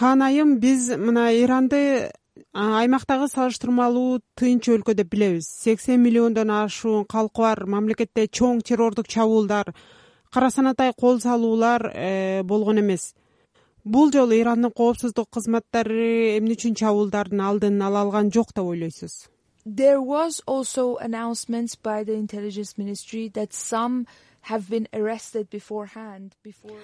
хан айым биз мына иранды аймактагы салыштырмалуу тынч өлкө деп билебиз. Сексен миллиондон ашуун калкы бар мамлекетте чоң террордук чабуулдар кара санатай кол салуулар э, болгон эмес. Бул жолу ирандын коопсуздук кызматтары эмне үчүн чабуулдардын алдын ала алган жок деп ойлойсуз? There was also announcements by the intelligence ministry that some have been arrested beforehand before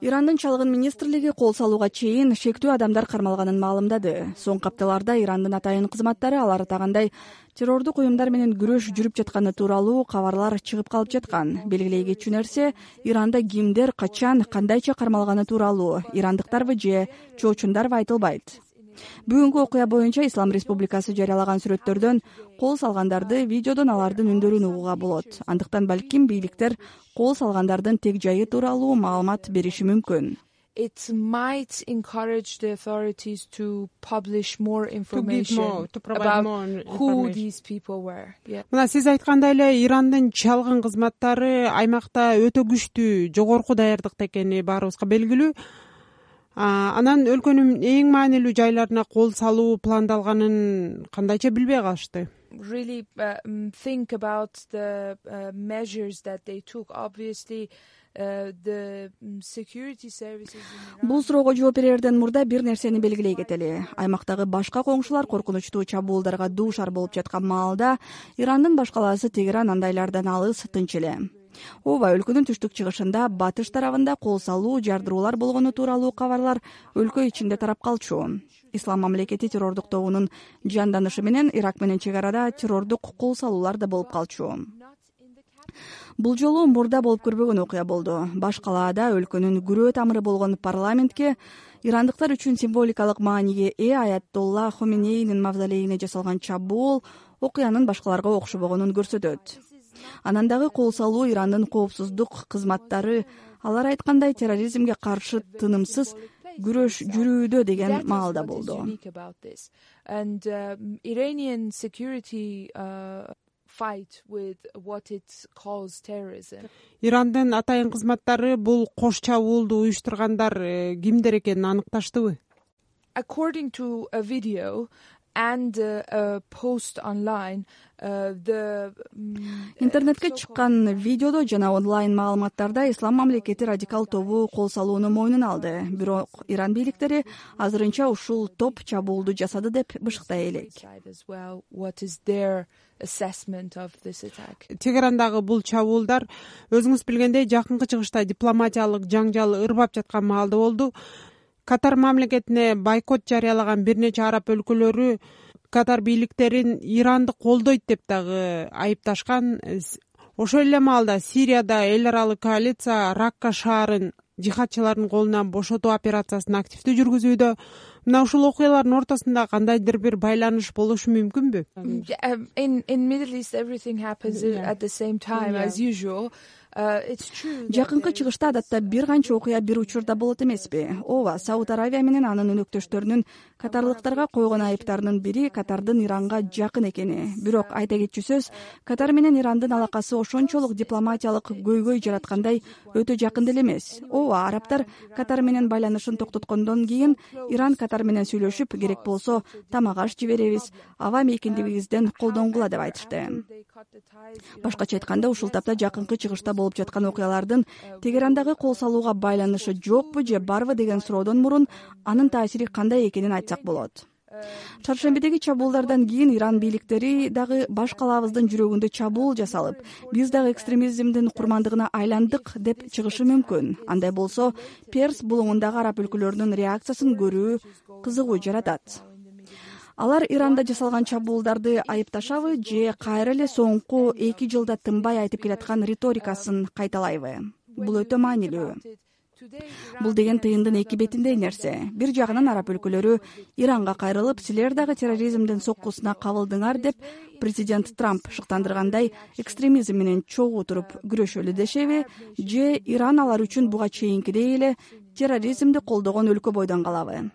ирандын чалгын министрлиги кол салууга чейин шектүү адамдар кармалганын маалымдады. Соңку апталарда ирандын атайын кызматтары алар атагандай террордук уюмдар менен күрөш жүрүп жатканы тууралуу кабарлар чыгып калып жаткан. Белгилей кетчү нерсе иранда кимдер качан кандайча кармалганы тууралуу ирандыктарбы же чоочундарбы айтылбайт бүгүнкү окуя боюнча ислам республикасы жарыялаган сүрөттөрдөн кол салгандарды видеодон алардын үндөрүн угууга болот. Андыктан балким бийликтер кол салгандардын тег жайы тууралуу маалымат бериши мүмкүн. It might encourage the authorities to publish more information about who these people were. Мына сиз айткандай эле ирандын чалгын кызматтары аймакта өтө күчтүү жогорку даярдыкта экени баарыбызга белгилүү анан өлкөнүн эң маанилүү жайларына кол салуу пландалганын кандайча билбей калышты? Really uh, think about the uh, measures that they took. Obviously uh, the security services бул суроого жооп берерден мурда бир нерсени белгилей кетели. Аймактагы башка коңшулар коркунучтуу чабуулдарга дуушар болуп жаткан маалда ирандын баш калаасы тегеран андайлардан алыс тынч эле ооба өлкөнүн түштүк чыгышында батыш тарабында кол салуу жардыруулар болгону тууралуу кабарлар өлкө ичинде тарап калчу. Ислам мамлекети террордук тобунун жанданышы менен ирак менен чек арада террордук кол салуулар да болуп калчу. Бул жолу мурда болуп көрбөгөн окуя болду. Баш калаада өлкөнүн күрөө тамыры болгон парламентке ирандыктар үчүн символикалык мааниге ээ аятолла хоменейнин мавзолейине жасалган чабуул окуянын башкаларга окшобогонун көрсөтөт анан дагы кол салуу ирандын коопсуздук кызматтары алар айткандай терроризмге каршы тынымсыз күрөш жүрүүдө деген маалда болду. and um, iranian security uh, fight with what it calls terrorism. Ирандын атайын кызматтары бул кош чабуулду уюштургандар э, кимдер экенин аныкташтыбы? According to a video and a post online uh, the интернетке чыккан видеодо жана онлайн маалыматтарда ислам мамлекети радикал тобу кол салууну мойнуна алды. Бирок иран бийликтери азырынча ушул топ чабуулду жасады деп бышыктай элек. Тегерандагы бул чабуулдар өзүңүз билгендей жакынкы чыгышта дипломатиялык жаңжал ырбап жаткан маалда болду катар мамлекетине бойкот жарыялаган бир нече араб өлкөлөрү катар бийликтерин иранды колдойт деп дагы айыпташкан. Ошол эле маалда сирияда эл аралык коалиция ракка шаарын жихадчылардын колунан бошотуу операциясын активдүү жүргүзүүдө мына ушул окуялардын ортосунда кандайдыр бир байланыш болушу мүмкүнбү? Uh, жакынкы чыгышта адатта бир канча окуя бир учурда болот эмеспи. Ооба сауд аравия менен анын өнөктөштөрүнүн катарлыктарга койгон айыптарынын бири катардын иранга жакын экени. Бирок айта кетчү сөз катар менен ирандын алакасы ошончолук дипломатиялык көйгөй жараткандай өтө жакын деле эмес. Ооба арабтар катар менен байланышын токтоткондон кийин иран катар менен сүйлөшүп керек болсо тамак аш жиберебиз аба мейкиндигибизден колдонгула деп айтышты. Башкача айтканда ушул тапта жакынкы чыгышта болуп жаткан окуялардын тегерандагы кол салууга байланышы жокпу же барбы деген суроодон мурун анын таасири кандай экенин айтсак болот чаршембидеги чабуулдардан кийин иран бийликтери дагы баш калаабыздын жүрөгүндө чабуул жасалып биз дагы экстремизмдин курмандыгына айландык деп чыгышы мүмкүн. Андай болсо перс булуңундагы араб өлкөлөрүнүн реакциясын көрүү кызыгуу жаратат. Алар иранда жасалган чабуулдарды айыпташабы же кайра эле соңку эки жылда тынбай айтып келаткан риторикасын кайталайбы. Бул өтө маанилүү бул деген тыйындын эки бетиндей нерсе. Бир жагынан араб өлкөлөрү иранга кайрылып силер дагы терроризмдин соккусуна кабылдыңар деп президент трамп шыктандыргандай экстремизм менен чогуу туруп күрөшөлү дешеби же иран алар үчүн буга чейинкидей эле терроризмди колдогон өлкө бойдон калабы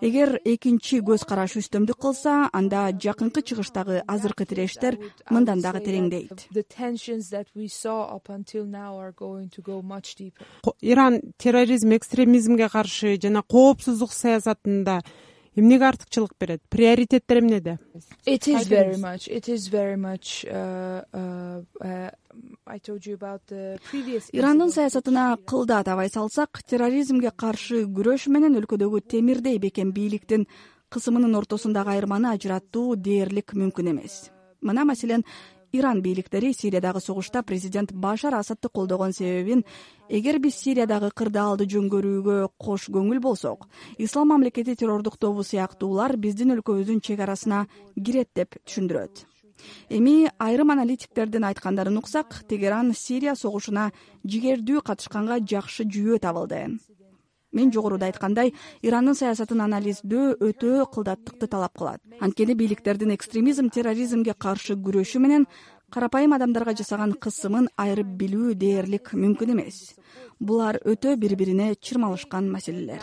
эгер экинчи көз караш үстөмдүк кылса анда жакынкы чыгыштагы азыркы тирештер мындан дагы тереңдейт. Иран терроризм экстремизмге каршы жана коопсуздук саясатында эмнеге артыкчылык берет? Приоритеттер эмнеде ирандын саясатына кылды атабай салсак терроризмге каршы күрөш менен өлкөдөгү темирдей бекем бийликтин кысымынын ортосундагы айырманы ажыраттуу дээрлик мүмкүн эмес. Мына маселен иран бийликтери сириядагы согушта президент башар асадты колдогон себебин эгер биз сириядагы кырдаалды жөнгөрүүгө кош көңүл болсок ислам мамлекети террордук тобу сыяктуулар биздин өлкөбүздүн чек арасына кирет деп түшүндүрөт. Эми айрым аналитиктердин айткандарын уксак тегеран сирия согушуна жигердүү катышканга жакшы жүйөө табылды мен жогоруда айткандай ирандын саясатын анализдөө өтө кылдаттыкты талап кылат. Анткени бийликтердин экстремизм терроризмге каршы күрөшү менен карапайым адамдарга жасаган кысымын айырып билүү дээрлик мүмкүн эмес. Булар өтө бири бирине чырмалышкан маселелер